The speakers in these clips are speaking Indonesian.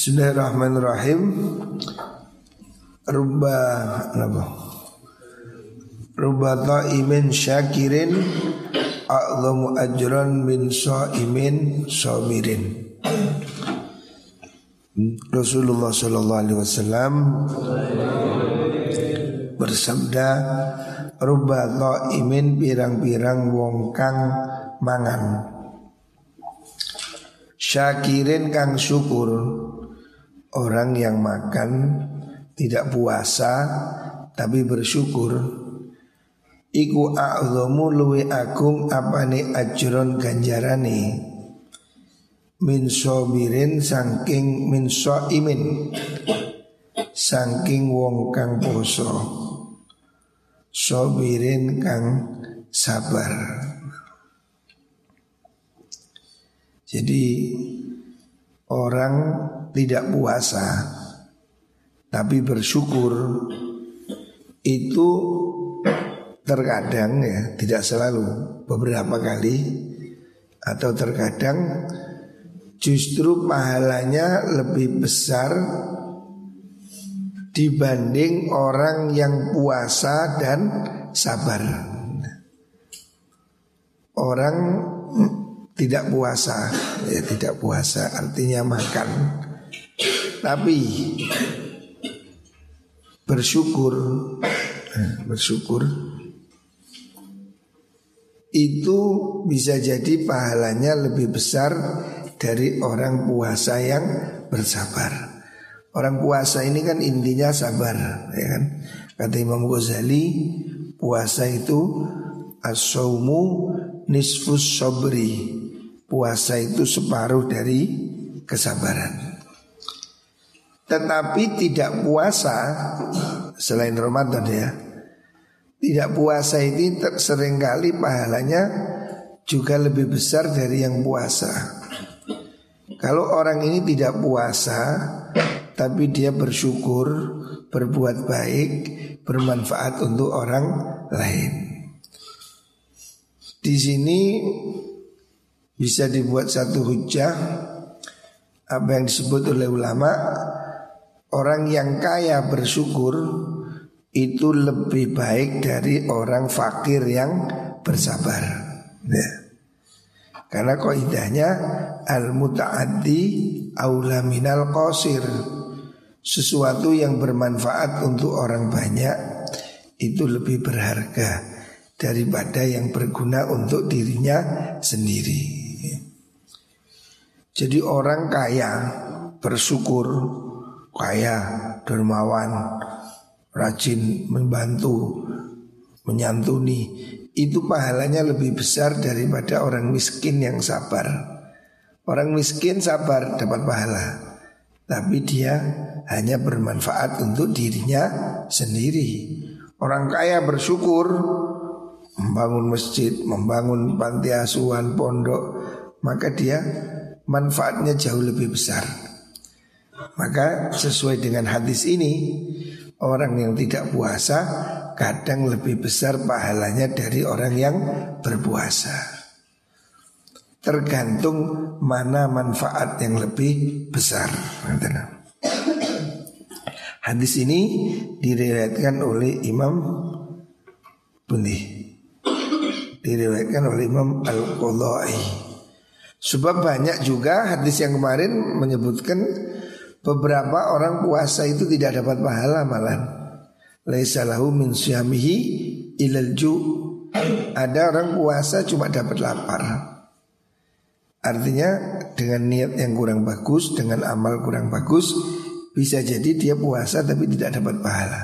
Bismillahirrahmanirrahim. Rubba apa? Rubba ta'imin syakirin a'zamu ajran min sha'imin sabirin. Rasulullah sallallahu alaihi wasallam bersabda rubba ta'imin pirang-pirang wong kang mangan Syakirin kang syukur Orang yang makan tidak puasa tapi bersyukur. Iku a'zamu luwi agung apane ajron ganjarane? Min sobirin sangking min so'imin. Sangking wong kang poso. Sobirin kang sabar. Jadi orang tidak puasa tapi bersyukur itu terkadang ya tidak selalu beberapa kali atau terkadang justru pahalanya lebih besar dibanding orang yang puasa dan sabar. Orang tidak puasa ya tidak puasa artinya makan tapi bersyukur ya, bersyukur itu bisa jadi pahalanya lebih besar dari orang puasa yang bersabar. Orang puasa ini kan intinya sabar, ya kan? Kata Imam Ghazali, puasa itu as-saumu nisfus sabri puasa itu separuh dari kesabaran. Tetapi tidak puasa selain Ramadan ya. Tidak puasa ini sering kali pahalanya juga lebih besar dari yang puasa. Kalau orang ini tidak puasa tapi dia bersyukur, berbuat baik, bermanfaat untuk orang lain. Di sini bisa dibuat satu hujah apa yang disebut oleh ulama orang yang kaya bersyukur itu lebih baik dari orang fakir yang bersabar. Ya. Karena kaidahnya al mutaaddi aula minal qasir. Sesuatu yang bermanfaat untuk orang banyak itu lebih berharga daripada yang berguna untuk dirinya sendiri. Jadi orang kaya bersyukur, kaya, dermawan, rajin membantu, menyantuni, itu pahalanya lebih besar daripada orang miskin yang sabar. Orang miskin sabar dapat pahala, tapi dia hanya bermanfaat untuk dirinya sendiri. Orang kaya bersyukur, membangun masjid, membangun panti asuhan, pondok, maka dia manfaatnya jauh lebih besar. Maka sesuai dengan hadis ini Orang yang tidak puasa kadang lebih besar pahalanya dari orang yang berpuasa. Tergantung mana manfaat yang lebih besar. Hadis ini diriwayatkan oleh Imam Bundi. Diriwayatkan oleh Imam Al-Qadai Sebab banyak juga hadis yang kemarin menyebutkan beberapa orang puasa itu tidak dapat pahala malah. Laisa lahu min syamihi ilal ju. Ada orang puasa cuma dapat lapar. Artinya dengan niat yang kurang bagus, dengan amal kurang bagus, bisa jadi dia puasa tapi tidak dapat pahala.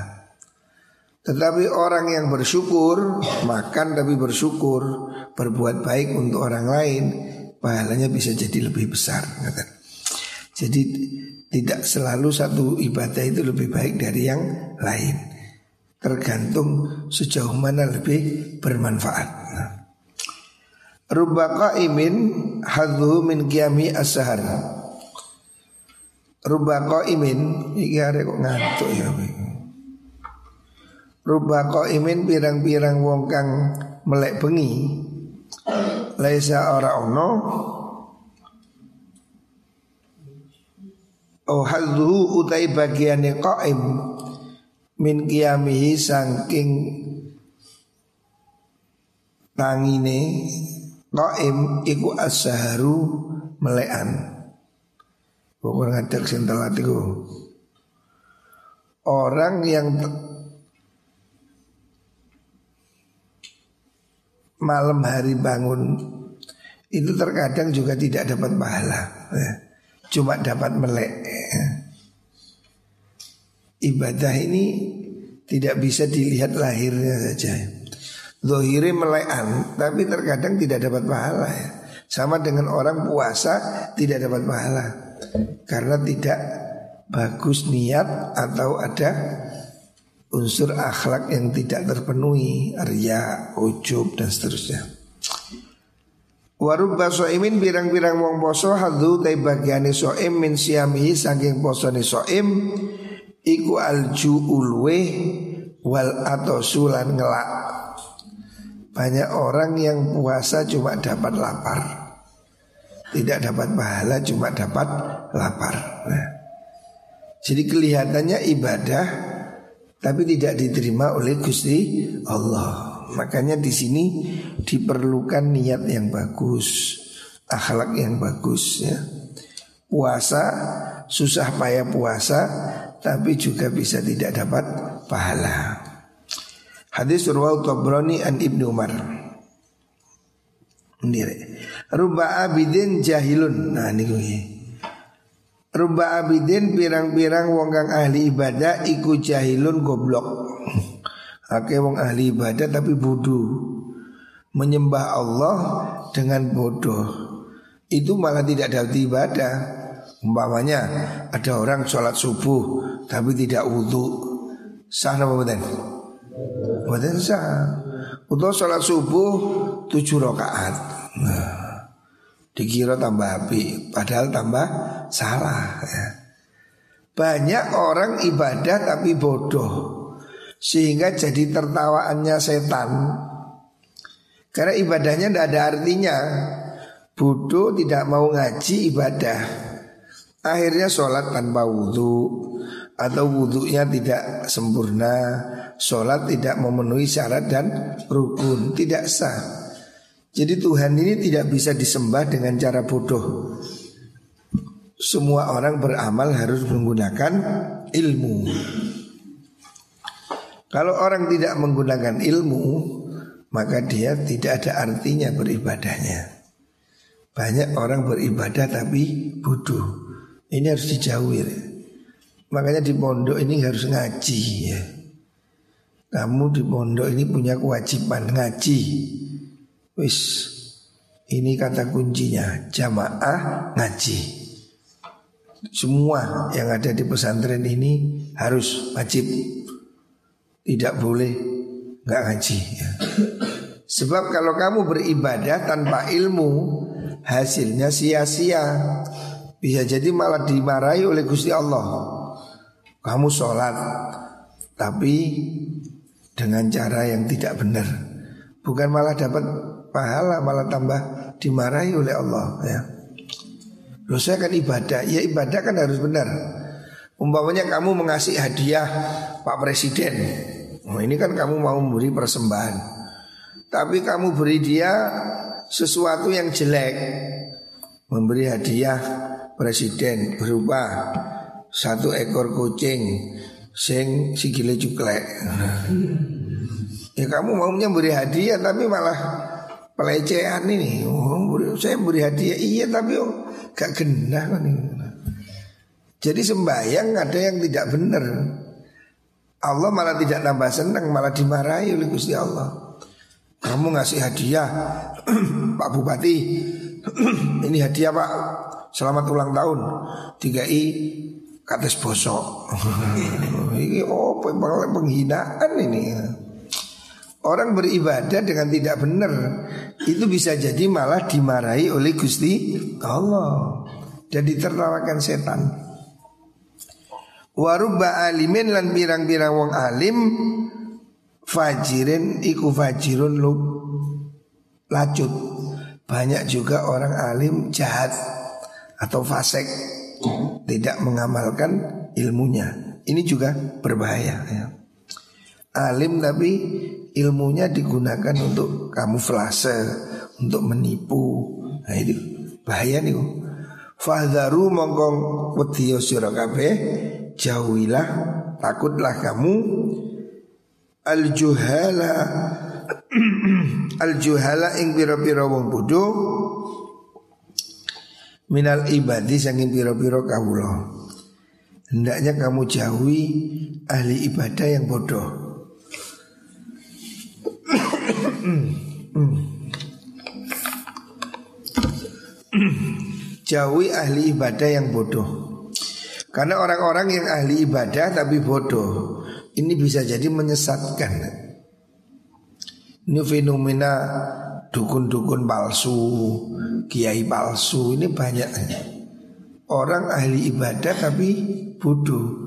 Tetapi orang yang bersyukur, makan tapi bersyukur, berbuat baik untuk orang lain, pahalanya bisa jadi lebih besar. Jadi tidak selalu satu ibadah itu lebih baik dari yang lain. Tergantung sejauh mana lebih bermanfaat. Rubaka imin hadhu min kiami ashar. Rubaka imin iki arek kok ngantuk ya. Rubaka imin pirang-pirang wong kang melek bengi laisa ora ono Oh hadhu utai bagiane qaim min qiyamihi saking tangine qaim iku asaharu melekan. Pokoknya ngadek sintelat itu Orang yang malam hari bangun itu terkadang juga tidak dapat pahala, ya. Cuma dapat melek. Ibadah ini tidak bisa dilihat lahirnya saja. Zohiri melekan, tapi terkadang tidak dapat pahala ya. Sama dengan orang puasa tidak dapat pahala karena tidak bagus niat atau ada unsur akhlak yang tidak terpenuhi, ria, ujub dan seterusnya. Warub imin birang-birang wong poso hadu tai bagiane soim min siamihi saking posone soim iku alju ulwe wal atau sulan ngelak. Banyak orang yang puasa cuma dapat lapar. Tidak dapat pahala cuma dapat lapar. Nah. Jadi kelihatannya ibadah tapi tidak diterima oleh Gusti Allah. Makanya di sini diperlukan niat yang bagus, akhlak yang bagus ya. Puasa susah payah puasa tapi juga bisa tidak dapat pahala. Hadis Urwah Tabrani an Ibnu Umar. Sendiri. Ruba abidin jahilun. Nah ini gue. Ruba abidin pirang-pirang wong kang ahli ibadah iku jahilun goblok. Oke wong ahli ibadah tapi bodoh. Menyembah Allah dengan bodoh. Itu malah tidak dapat ibadah. Umpamanya ada orang sholat subuh Tapi tidak wudhu Sah apa betul? Betul sah. Untuk sholat subuh tujuh rakaat. Nah, Dikira tambah api Padahal tambah salah ya. Banyak orang ibadah tapi bodoh sehingga jadi tertawaannya setan. Karena ibadahnya tidak ada artinya. Bodoh tidak mau ngaji ibadah. Akhirnya sholat tanpa wudhu atau wudhunya tidak sempurna. Sholat tidak memenuhi syarat dan rukun, tidak sah. Jadi Tuhan ini tidak bisa disembah dengan cara bodoh. Semua orang beramal harus menggunakan ilmu. Kalau orang tidak menggunakan ilmu Maka dia tidak ada artinya beribadahnya. Banyak orang beribadah tapi bodoh. Ini harus dijauhi. Makanya di pondok ini harus ngaji ya. Kamu di pondok ini punya kewajiban ngaji. Wis Ini kata kuncinya Jamaah ngaji. Semua yang ada di pesantren ini harus wajib tidak boleh nggak ngaji ya. Sebab kalau kamu beribadah tanpa ilmu hasilnya sia-sia. Bisa jadi malah dimarahi oleh Gusti Allah. Kamu sholat tapi dengan cara yang tidak benar. Bukan malah dapat pahala, malah tambah dimarahi oleh Allah ya. Loh saya kan ibadah, ya ibadah kan harus benar. Umpamanya kamu mengasih hadiah Pak Presiden Oh ini kan kamu mau memberi persembahan. Tapi kamu beri dia sesuatu yang jelek. Memberi hadiah presiden berupa satu ekor kucing Sing sikile cuklek Ya kamu maunya beri hadiah tapi malah pelecehan ini. Oh, Saya beri hadiah. Iya tapi oh, gak genah kan ini. Jadi sembahyang ada yang tidak benar. Allah malah tidak tambah senang, malah dimarahi oleh Gusti Allah. Kamu ngasih hadiah, Pak Bupati, ini hadiah Pak, selamat ulang tahun, tiga i kates bosok. ini oh penghinaan ini. Orang beribadah dengan tidak benar itu bisa jadi malah dimarahi oleh Gusti Allah dan ditertawakan setan. Warubba alimin lan pirang-pirang wong alim Fajirin iku fajirun lu lacut Banyak juga orang alim jahat Atau fasek tidak mengamalkan ilmunya. Ini juga berbahaya ya. Alim tapi ilmunya digunakan untuk kamuflase, untuk menipu. Nah itu bahaya nih. Fahdaru mongkong wediyo sira jauhilah takutlah kamu. Al juhala al juhala ing pira-pira wong bodho. Minal ibadi saking pira-pira kawula. Hendaknya kamu jauhi ahli ibadah yang bodoh jauhi ahli ibadah yang bodoh karena orang-orang yang ahli ibadah tapi bodoh ini bisa jadi menyesatkan. Ini fenomena dukun-dukun palsu, kiai palsu ini banyak. Orang ahli ibadah tapi bodoh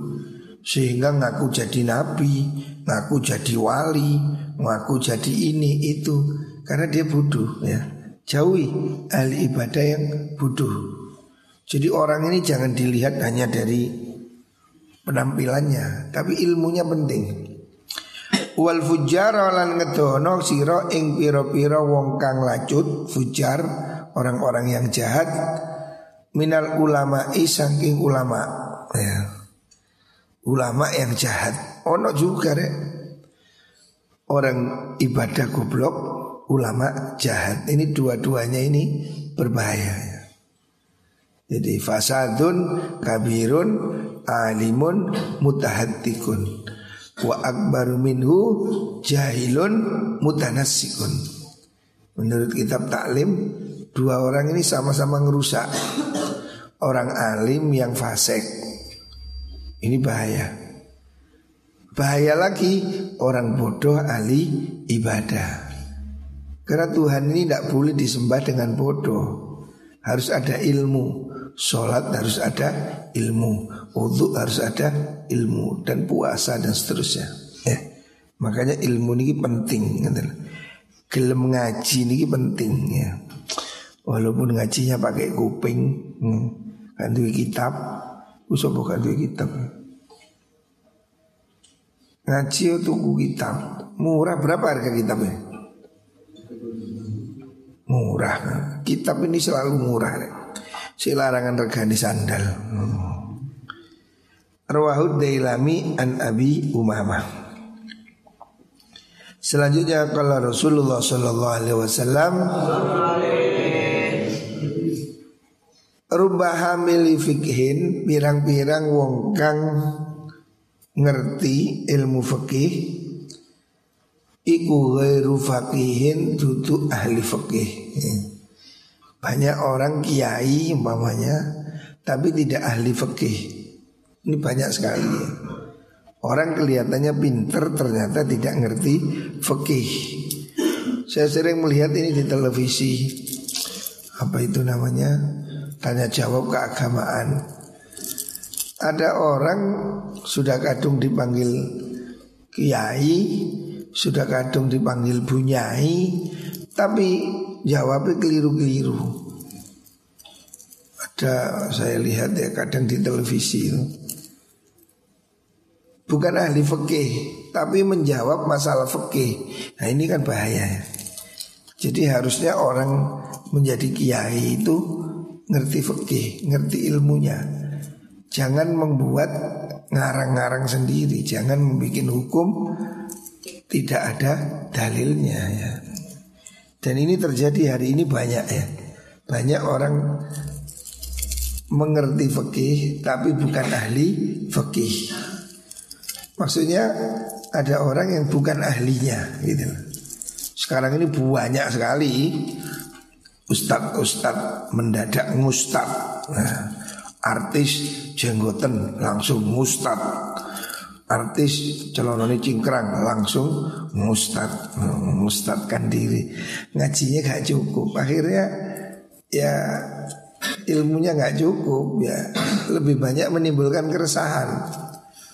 sehingga ngaku jadi nabi, ngaku jadi wali, ngaku jadi ini itu karena dia bodoh ya. Jauhi ahli ibadah yang bodoh. Jadi orang ini jangan dilihat hanya dari penampilannya, tapi ilmunya penting. Wal fujar lan ngedono sira ing pira-pira wong kang lacut, fujar orang-orang yang jahat minal ulama saking ulama ya. Ulama yang jahat. Ono juga rek. Orang ibadah goblok, ulama jahat. Ini dua-duanya ini berbahaya ya. Jadi fasadun kabirun alimun mutahattikun wa akbaru minhu jahilun mutanassikun. Menurut kitab taklim dua orang ini sama-sama ngerusak. Orang alim yang fasik. Ini bahaya. Bahaya lagi orang bodoh ahli ibadah. Karena Tuhan ini tidak boleh disembah dengan bodoh. Harus ada ilmu. Sholat harus ada ilmu Wudhu harus ada ilmu Dan puasa dan seterusnya ya. Makanya ilmu ini penting Gelem ngaji ini penting ya Walaupun ngajinya pakai kuping hmm, Kan kitab Usah bukan kitab Ngaji tunggu kitab Murah berapa harga kitabnya? Murah Kitab ini selalu murah ya. Si larangan regani sandal. Rawahud Dailami an Abi Umamah. Selanjutnya kalau Rasulullah Sallallahu Alaihi Wasallam Rubah hamili fikhin Pirang-pirang wong kang Ngerti ilmu fikih Iku ghairu fakihin Duduk ahli fikih banyak orang kiai umpamanya tapi tidak ahli fikih. Ini banyak sekali. Orang kelihatannya pinter ternyata tidak ngerti fikih. Saya sering melihat ini di televisi. Apa itu namanya? Tanya jawab keagamaan. Ada orang sudah kadung dipanggil kiai, sudah kadung dipanggil bunyai, tapi jawabnya keliru-keliru. Ada saya lihat ya kadang di televisi itu. Bukan ahli fikih, tapi menjawab masalah fikih. Nah ini kan bahaya ya. Jadi harusnya orang menjadi kiai itu ngerti fikih, ngerti ilmunya. Jangan membuat ngarang-ngarang sendiri, jangan membuat hukum tidak ada dalilnya ya. Dan ini terjadi hari ini banyak ya. Banyak orang mengerti fikih tapi bukan ahli fikih. Maksudnya ada orang yang bukan ahlinya gitu. Sekarang ini banyak sekali ustad-ustad mendadak mustad. Nah, artis jenggoten langsung mustad artis celononi cingkrang langsung mustad mustadkan diri. Ngajinya gak cukup. Akhirnya ya ilmunya gak cukup ya. Lebih banyak menimbulkan keresahan.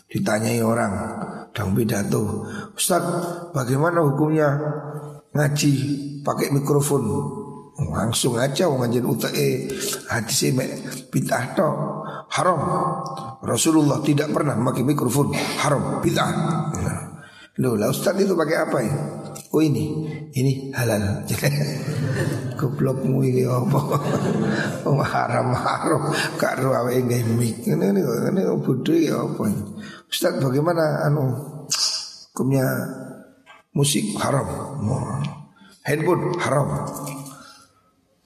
Ditanyai orang dan pidato Ustaz bagaimana hukumnya ngaji pakai mikrofon? Langsung aja wong anjen UTE hadis mek bid'ah tok haram. Rasulullah tidak pernah pakai mikrofon haram bid'ah. Loh, lah Ustaz itu pakai apa ya? Oh ini, ini halal. Goblokmu ini apa? Oh haram haram. Kak ruawe nggak mik. Ini ini ini bodoh ya apa? Ustaz bagaimana anu hukumnya musik haram? Handphone haram.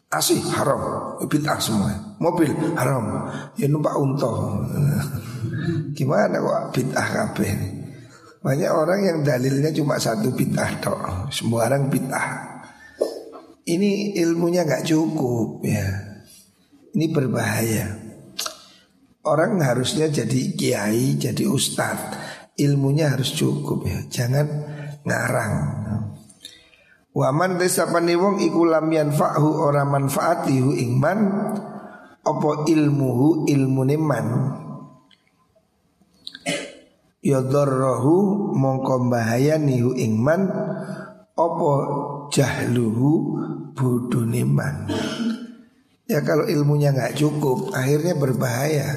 Asih haram, bid'ah semua. Mobil haram, ya numpak unta. Gimana kok bid'ah kabeh? Banyak orang yang dalilnya cuma satu bid'ah. Semua orang bid'ah. Ini ilmunya nggak cukup ya. Ini berbahaya. Orang harusnya jadi kiai, jadi ustadz. Ilmunya harus cukup ya. Jangan ngarang. Waman desapani wong iku lam yanfa'hu ora manfaatihu ingman apa ilmuhu ilmune man? Yadharrahu mongko bahayani hu apa jahluhu bodone man? Ya kalau ilmunya nggak cukup akhirnya berbahaya.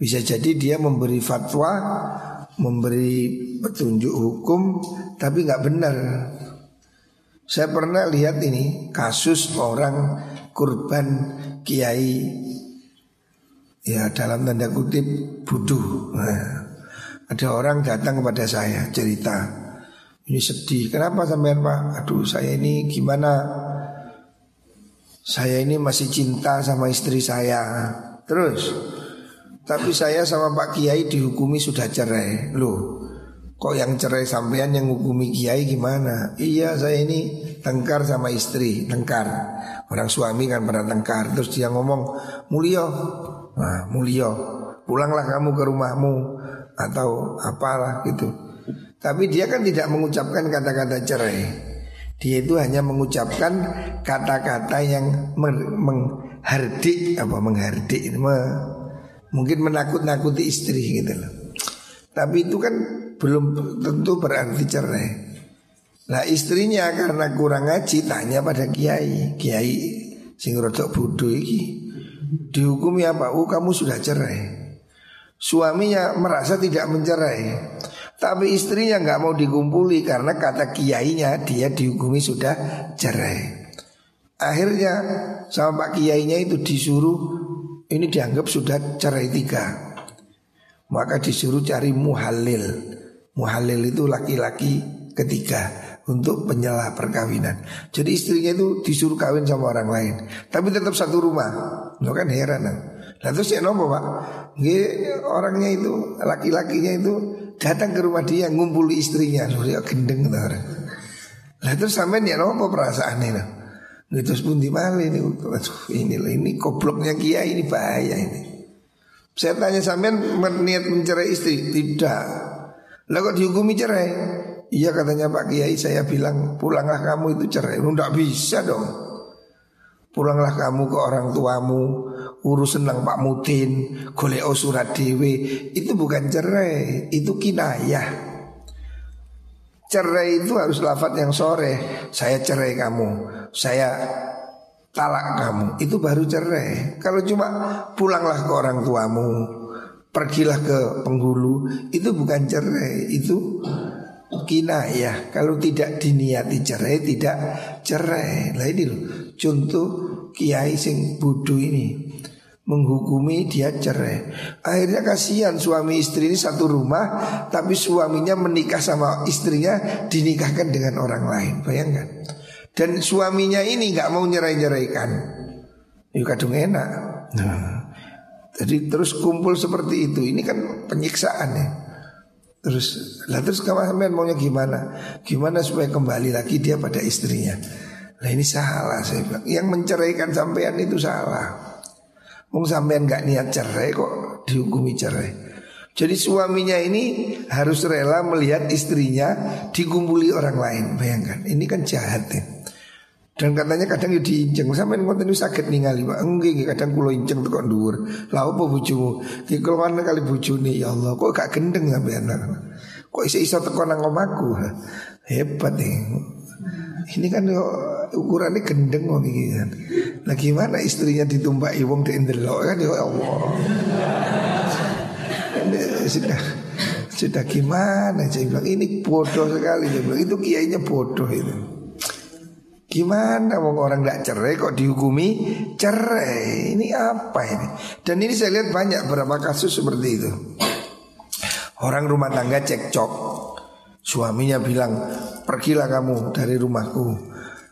Bisa jadi dia memberi fatwa Memberi petunjuk hukum Tapi nggak benar saya pernah lihat ini kasus orang kurban kiai ya dalam tanda kutip buduh. Nah, ada orang datang kepada saya cerita ini sedih. Kenapa sampean pak? Aduh saya ini gimana? Saya ini masih cinta sama istri saya. Terus, tapi saya sama Pak Kiai dihukumi sudah cerai. Loh, Kok yang cerai sampean yang hukumi kiai gimana? Iya saya ini tengkar sama istri, tengkar. Orang suami kan pernah tengkar. Terus dia ngomong, Mulio, nah, Mulio, pulanglah kamu ke rumahmu atau apalah gitu. Tapi dia kan tidak mengucapkan kata-kata cerai. Dia itu hanya mengucapkan kata-kata yang menghardik apa menghardik, mungkin menakut-nakuti istri gitu loh. Tapi itu kan belum tentu berarti cerai. Nah istrinya karena kurang ngaji tanya pada kiai, kiai sing rodok bodoh iki dihukumi apa? Oh kamu sudah cerai. Suaminya merasa tidak mencerai, tapi istrinya nggak mau dikumpuli karena kata kiainya dia dihukumi sudah cerai. Akhirnya sama pak kiainya itu disuruh ini dianggap sudah cerai tiga. Maka disuruh cari muhalil Muhalil itu laki-laki ketiga untuk penyela perkawinan. Jadi istrinya itu disuruh kawin sama orang lain, tapi tetap satu rumah. Lo kan heran. Nah terus ya nopo pak, Nggak, orangnya itu laki-lakinya itu datang ke rumah dia ngumpuli istrinya, loh dia gendeng orang. Lah terus sampai ya nopo perasaan ini. Nah, terus pun di mana ini? Aduh, ini ini koploknya kia ini bahaya ini. Saya tanya sampean niat mencerai istri, tidak. Lah kok dihukumi cerai? Iya katanya Pak Kiai saya bilang pulanglah kamu itu cerai. Lu bisa dong. Pulanglah kamu ke orang tuamu, urus senang Pak Mutin, golek surat dewe. Itu bukan cerai, itu kinayah. Cerai itu harus lafat yang sore. Saya cerai kamu, saya talak kamu. Itu baru cerai. Kalau cuma pulanglah ke orang tuamu, pergilah ke penghulu. Itu bukan cerai itu kina ya kalau tidak diniati cerai tidak cerai. Lah ini loh contoh kiai sing bodoh ini menghukumi dia cerai. Akhirnya kasihan suami istri ini satu rumah tapi suaminya menikah sama istrinya dinikahkan dengan orang lain. Bayangkan. Dan suaminya ini nggak mau nyerai nyeraikan itu kadung enak. Nah jadi terus kumpul seperti itu. Ini kan penyiksaan ya. Terus lah terus sampean maunya gimana? Gimana supaya kembali lagi dia pada istrinya? Nah ini salah saya bilang. Yang menceraikan sampean itu salah. Mung sampean nggak niat cerai kok dihukumi cerai. Jadi suaminya ini harus rela melihat istrinya dikumpuli orang lain. Bayangkan, ini kan jahat ya. Dan katanya kadang ya diinjeng sampai ngoten itu sakit ningali Pak. Enggak kadang kulo injeng kok dhuwur. Lah apa bojomu? Ki mana kali bojone ya Allah kok gak gendeng sampai anak. Kok iso-iso teko nang omahku. Hebat nih. Ini kan ukurannya gendeng kok iki kan. Nah gimana istrinya ditumpaki wong di indelok kan ya Allah. Sudah sudah gimana saya ini bodoh sekali saya itu kiainya bodoh itu. Gimana wong orang nggak cerai kok dihukumi cerai? Ini apa ini? Dan ini saya lihat banyak beberapa kasus seperti itu. Orang rumah tangga cekcok, suaminya bilang pergilah kamu dari rumahku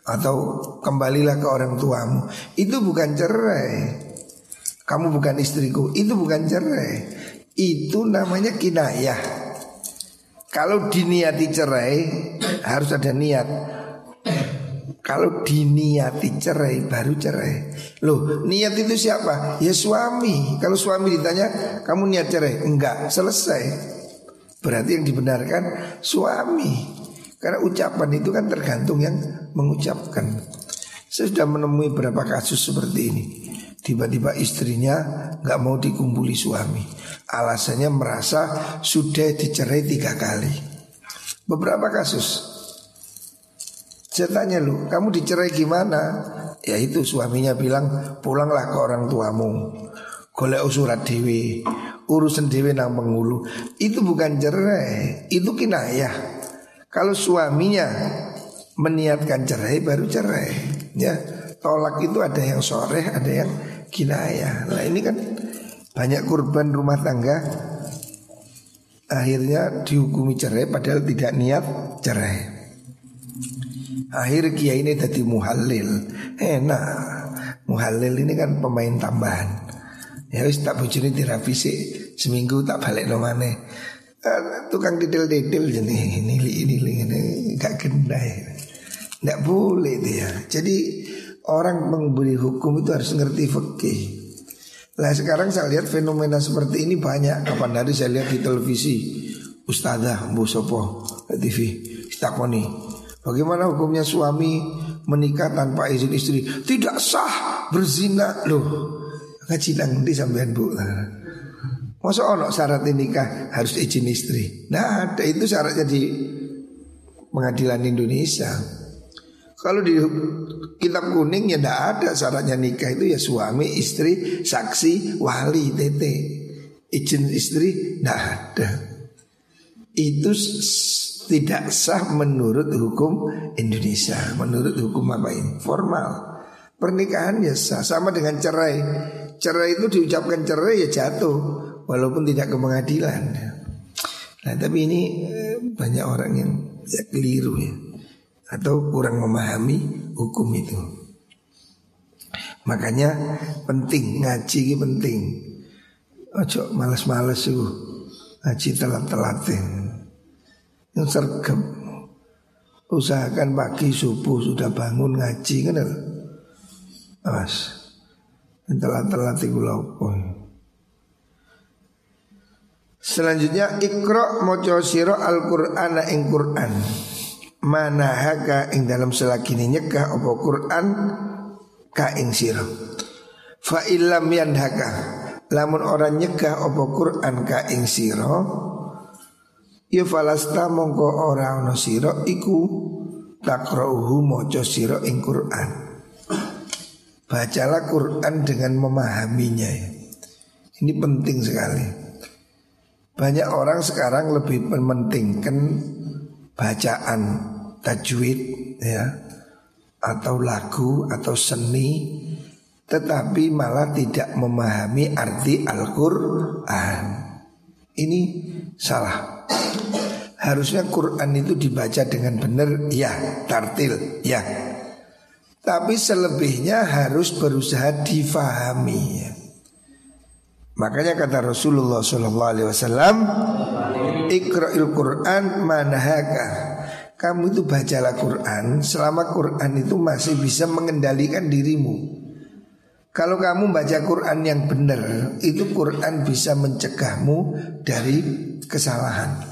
atau kembalilah ke orang tuamu. Itu bukan cerai. Kamu bukan istriku, itu bukan cerai. Itu namanya kinayah. Kalau diniati cerai harus ada niat. Kalau diniati cerai baru cerai. Loh, niat itu siapa? Ya suami. Kalau suami ditanya, "Kamu niat cerai?" Enggak, selesai. Berarti yang dibenarkan suami. Karena ucapan itu kan tergantung yang mengucapkan. Saya sudah menemui beberapa kasus seperti ini. Tiba-tiba istrinya nggak mau dikumpuli suami. Alasannya merasa sudah dicerai tiga kali. Beberapa kasus. Saya tanya lu, kamu dicerai gimana? Ya itu suaminya bilang pulanglah ke orang tuamu. Golek usurat dewi, urusan dewi nang penghulu. Itu bukan cerai, itu kinayah. Kalau suaminya meniatkan cerai baru cerai, ya tolak itu ada yang sore, ada yang kinayah. Nah ini kan banyak korban rumah tangga akhirnya dihukumi cerai padahal tidak niat cerai. Akhir kiai ini jadi muhalil Enak. Muhalil ini kan pemain tambahan. Ya wis tak bujuni direvisi Seminggu tak balik nomane Uh, tukang detail-detail jenis ini ini ini. Gak kendai nggak boleh dia jadi orang memberi hukum itu harus ngerti fikih. Lah sekarang saya lihat fenomena seperti ini banyak. Kapan hari saya lihat di televisi Ustazah Bu Sopo TV Stakoni Bagaimana hukumnya suami menikah tanpa izin istri Tidak sah berzina Loh Ngaji nanti sampean bu Masa ono syarat nikah harus izin istri? Nah ada itu syaratnya di pengadilan Indonesia. Kalau di kitab kuning ya tidak ada syaratnya nikah itu ya suami, istri, saksi, wali, tete. Izin istri tidak ada. Itu tidak sah menurut hukum Indonesia. Menurut hukum apa ini? Formal. Pernikahan ya sah sama dengan cerai. Cerai itu diucapkan cerai ya jatuh walaupun tidak ke pengadilan. Nah tapi ini eh, banyak orang yang ya, keliru ya atau kurang memahami hukum itu. Makanya penting ngaji ini penting. Ojo males-males sih ngaji telat-telat yang sergap. Usahakan pagi subuh sudah bangun ngaji kan? Awas. Telat-telat lopo. Selanjutnya ikro moco siro al Quran ing Quran. Mana haka ing dalam selakini nyekah opo Quran ka ing siro. Fa ilam haka lamun orang nyekah opo Quran ka ing siro. Ya falasta mongko ora ono siro iku takrohu moco siro ing Quran. Bacalah Quran dengan memahaminya ya. Ini penting sekali. Banyak orang sekarang lebih mementingkan bacaan tajwid ya atau lagu atau seni tetapi malah tidak memahami arti Al-Qur'an. Ini salah. Harusnya Quran itu dibaca dengan benar ya, tartil ya. Tapi selebihnya harus berusaha difahami ya. Makanya kata Rasulullah Sallallahu Alaihi Wasallam, Iqra'il Quran manahaka. Kamu itu bacalah Quran selama Quran itu masih bisa mengendalikan dirimu. Kalau kamu baca Quran yang benar, itu Quran bisa mencegahmu dari kesalahan.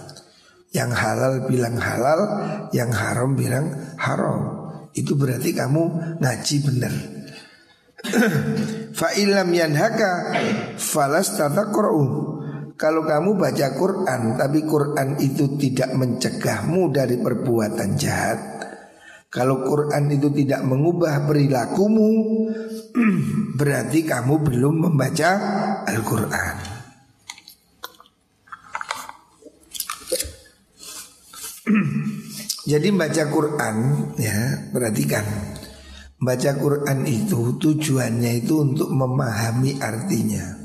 Yang halal bilang halal, yang haram bilang haram. Itu berarti kamu ngaji benar. Fa ilam yanhaka falas tatakra'u. Kalau kamu baca Quran tapi Quran itu tidak mencegahmu dari perbuatan jahat, Kalau Quran itu tidak mengubah perilakumu Berarti kamu belum membaca Al-Quran. Jadi baca Quran ya perhatikan. Baca Quran itu tujuannya itu untuk memahami artinya.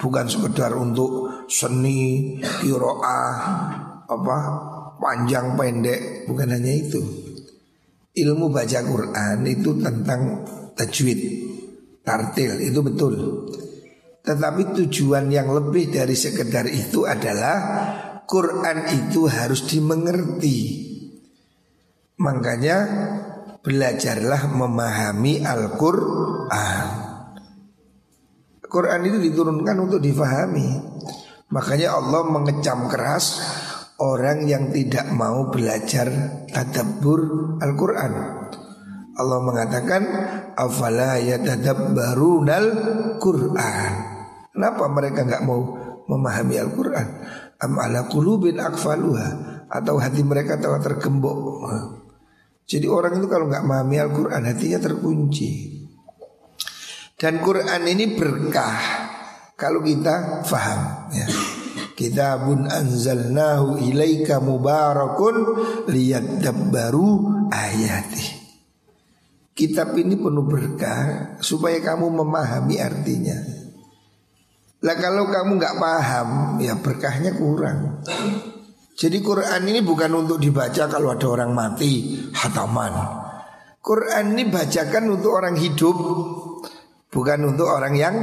Bukan sekedar untuk seni, kiroah, apa panjang pendek. Bukan hanya itu Ilmu baca Quran itu tentang tajwid Tartil itu betul. Tetapi tujuan yang lebih dari sekedar itu adalah Quran itu harus dimengerti. Makanya belajarlah memahami Al-Quran. Quran itu diturunkan untuk difahami. Makanya Allah mengecam keras orang yang tidak mau belajar tadabbur Al-Quran. Allah mengatakan afala yatadabbarunal Quran? Kenapa mereka nggak mau memahami Al-Quran? Am ala kulubin akfaluha Atau hati mereka telah tergembok? Jadi orang itu kalau nggak memahami Al-Quran Hatinya terkunci. Dan Quran ini berkah Kalau kita faham ya. Kitabun anzalnahu ilaika mubarakun liyadabbaru ayati. Kitab ini penuh berkah supaya kamu memahami artinya. Lah kalau kamu nggak paham, ya berkahnya kurang. Jadi Quran ini bukan untuk dibaca kalau ada orang mati, hataman. Quran ini bacakan untuk orang hidup, bukan untuk orang yang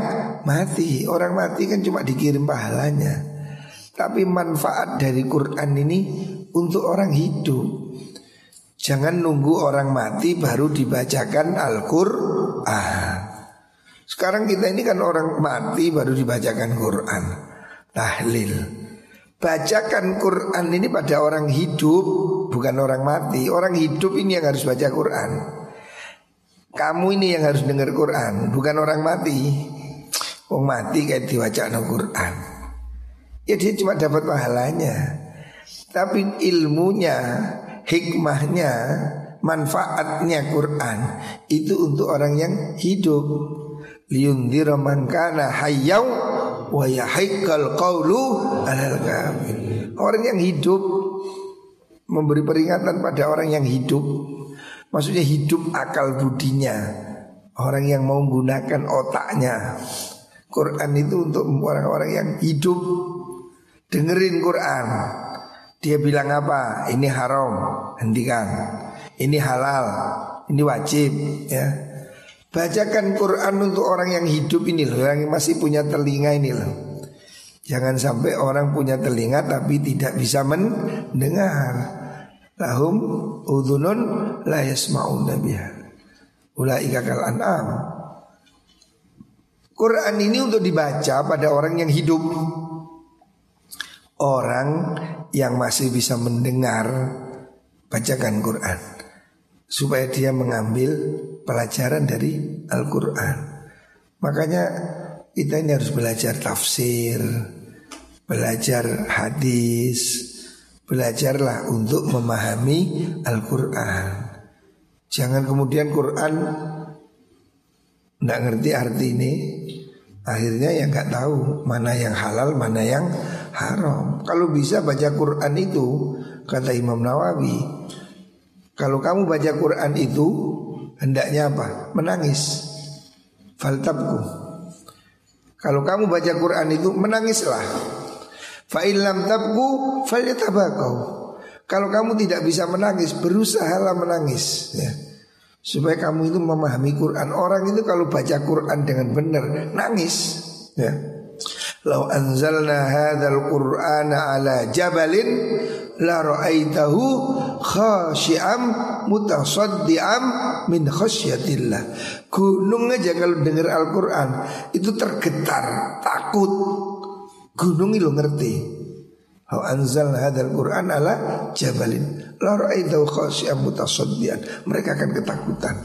mati. Orang mati kan cuma dikirim pahalanya. Tapi manfaat dari Quran ini untuk orang hidup. Jangan nunggu orang mati baru dibacakan Al-Quran. Sekarang kita ini kan orang mati baru dibacakan Quran. Tahlil. Bacakan Quran ini pada orang hidup Bukan orang mati. Orang hidup ini yang harus baca Quran. Kamu ini yang harus dengar Quran Bukan orang mati. Orang mati kayak dibaca Quran Ya dia cuma dapat pahalanya Tapi ilmunya Hikmahnya Manfaatnya Quran Itu untuk orang yang hidup wa qawlu. Orang yang hidup memberi peringatan pada orang yang hidup. Maksudnya hidup akal budinya. Orang yang mau menggunakan otaknya. Quran itu untuk orang-orang yang hidup dengerin Quran. Dia bilang apa? Ini haram, hentikan. Ini halal, ini wajib, ya. Bacakan Quran untuk orang yang hidup ini loh Yang masih punya telinga ini loh Jangan sampai orang punya telinga tapi tidak bisa mendengar Lahum udhunun la yasma'una biha Ulaika kal an'am Quran ini untuk dibaca pada orang yang hidup Orang yang masih bisa mendengar Bacakan Quran Supaya dia mengambil pelajaran dari Al-Quran. Makanya kita ini harus belajar tafsir, belajar hadis, belajarlah untuk memahami Al-Quran. Jangan kemudian Quran tidak ngerti arti ini, akhirnya yang nggak tahu mana yang halal, mana yang haram. Kalau bisa baca Quran itu, kata Imam Nawawi, kalau kamu baca Quran itu hendaknya apa? Menangis. Faltabku. Kalau kamu baca Quran itu menangislah. Fa'ilam tabku falyatabakau. Kalau kamu tidak bisa menangis, berusahalah menangis ya. Supaya kamu itu memahami Quran. Orang itu kalau baca Quran dengan benar nangis ya. Lau anzalna hadzal Qur'ana ala jabalin la ra'aitahu khasyi'am mutasaddiam min khasyatillah. Gunung aja kalau dengar Al-Qur'an itu tergetar, takut. Gunung itu ngerti. Hau anzal hadal Quran ala jabalin La ra'aitahu khasyi'am mutasaddian Mereka akan ketakutan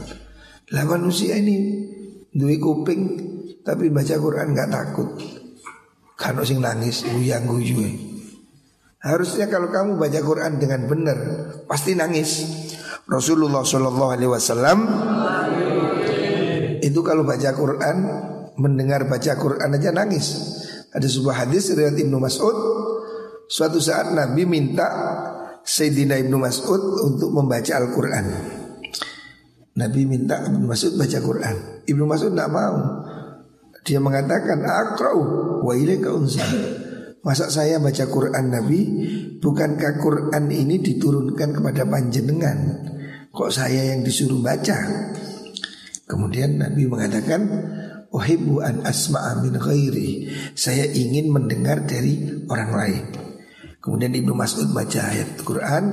Lah manusia ini Dui kuping Tapi baca Quran nggak takut Kan sing nangis Uyang guyu Harusnya kalau kamu baca Quran dengan benar Pasti nangis Rasulullah Shallallahu Alaihi Wasallam itu kalau baca Quran mendengar baca Quran aja nangis. Ada sebuah hadis riwayat Ibnu Mas'ud suatu saat Nabi minta Sayyidina Ibnu Mas'ud untuk membaca Al-Quran. Nabi minta Ibnu Mas'ud baca Quran. Ibnu Mas'ud tidak mau. Dia mengatakan akrau wa ilaika unsa. Masa saya baca Quran Nabi Bukankah Quran ini diturunkan kepada panjenengan? Kok saya yang disuruh baca? Kemudian Nabi mengatakan Uhibbu an asma'a min ghairi. Saya ingin mendengar dari orang lain Kemudian Ibnu Mas'ud baca ayat Quran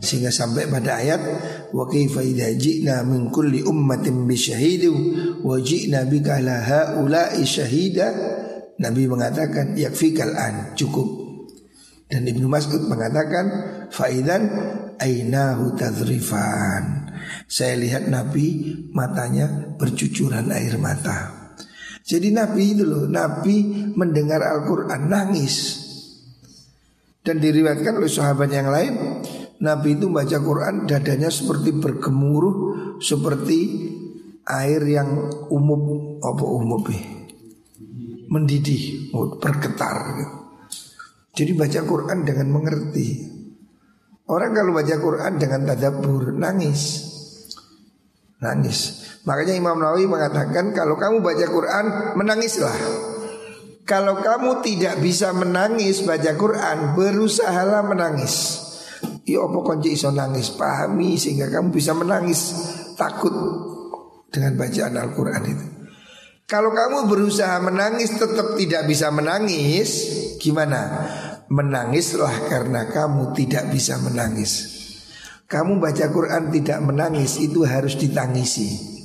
Sehingga sampai pada ayat Wa kaifa idha ji'na min kulli ummatin bisyahidu Wa ji'na bika ala ha'ulai syahida Nabi mengatakan yakfikal an cukup. Dan Ibnu Mas'ud mengatakan faidan ainahu tadrifan. Saya lihat Nabi matanya bercucuran air mata. Jadi Nabi itu loh, Nabi mendengar Al-Quran nangis. Dan diriwayatkan oleh sahabat yang lain, Nabi itu baca Quran dadanya seperti bergemuruh seperti air yang umum apa umum ya? mendidih, bergetar. Jadi baca Quran dengan mengerti. Orang kalau baca Quran dengan tadabbur nangis. Nangis. Makanya Imam Nawawi mengatakan kalau kamu baca Quran menangislah. Kalau kamu tidak bisa menangis baca Quran, berusahalah menangis. Ya apa kunci iso nangis? Pahami sehingga kamu bisa menangis. Takut dengan bacaan Al-Quran itu. Kalau kamu berusaha menangis tetap tidak bisa menangis, gimana? Menangislah karena kamu tidak bisa menangis. Kamu baca Quran tidak menangis itu harus ditangisi.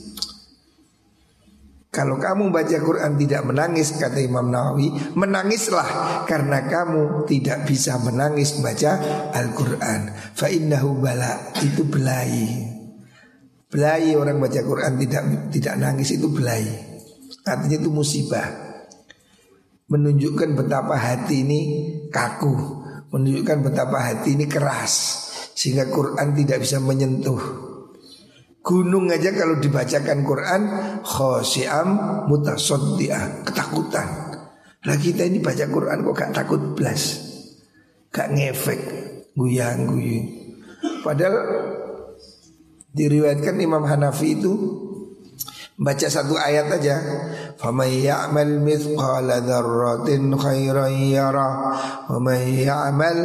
Kalau kamu baca Quran tidak menangis kata Imam Nawawi Menangislah karena kamu tidak bisa menangis baca Al-Quran. Fa bala itu belai. Belai orang baca Quran tidak tidak nangis itu belai. Artinya itu musibah. Menunjukkan betapa hati ini kaku. Menunjukkan betapa hati ini keras. Sehingga Quran tidak bisa menyentuh Gunung aja kalau dibacakan Quran Khosiam mutasoddiah Ketakutan Lah kita ini baca Quran kok gak takut belas Gak ngefek Guyang guyang Padahal Diriwayatkan Imam Hanafi itu Baca satu ayat aja. Faman ya'mal mithqala dzarratin khairan yara wa man ya'mal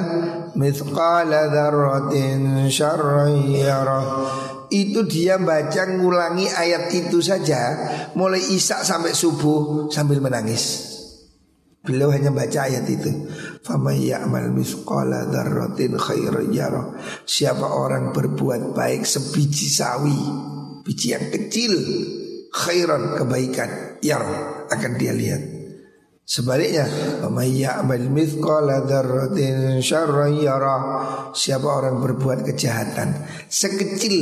mithqala dzarratin syarran yara. Itu dia baca ngulangi ayat itu saja mulai isak sampai subuh sambil menangis. Beliau hanya baca ayat itu. Faman ya'mal mithqala dzarratin khairan yara. Siapa orang berbuat baik sebiji sawi, biji yang kecil khairan kebaikan yang akan dia lihat. Sebaliknya. Siapa orang berbuat kejahatan sekecil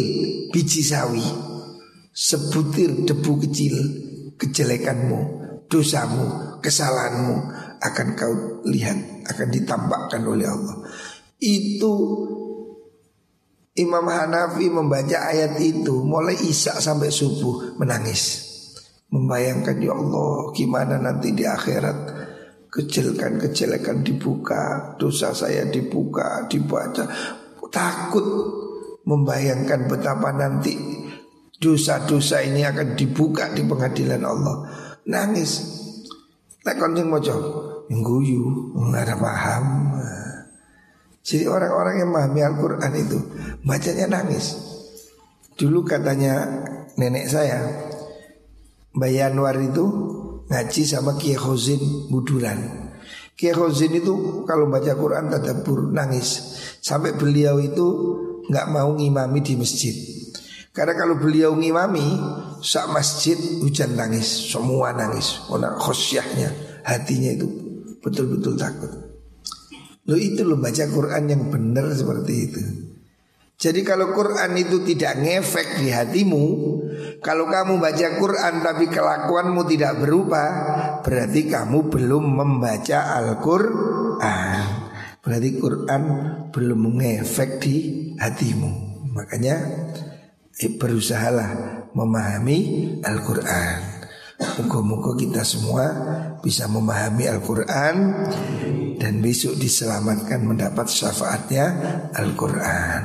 biji sawi, sebutir debu kecil kejelekanmu, dosamu, kesalahanmu akan kau lihat, akan ditampakkan oleh Allah. Itu Imam Hanafi membaca ayat itu mulai isak sampai subuh menangis. Membayangkan ya Allah gimana nanti di akhirat kejelekan-kejelekan dibuka, dosa saya dibuka, dibaca. Takut membayangkan betapa nanti dosa-dosa ini akan dibuka di pengadilan Allah. Nangis. Lek konjeng mojo, guyu, nggak paham. Jadi orang-orang yang memahami Al-Quran itu bacanya nangis. Dulu katanya nenek saya, Bayanwar itu ngaji sama Kiai Khozin Buduran. Kiai Khozin itu kalau baca Quran tadabur nangis. Sampai beliau itu nggak mau ngimami di masjid. Karena kalau beliau ngimami saat masjid hujan nangis, semua nangis. Karena khosyahnya, hatinya itu betul-betul takut. Lo itu lo baca Quran yang benar seperti itu. Jadi kalau Quran itu tidak ngefek di hatimu, kalau kamu baca Quran tapi kelakuanmu tidak berubah, berarti kamu belum membaca Al-Qur'an. Berarti Quran belum mengefek di hatimu. Makanya eh, berusahalah memahami Al-Qur'an. Moga-moga kita semua bisa memahami Al-Quran Dan besok diselamatkan mendapat syafaatnya Al-Quran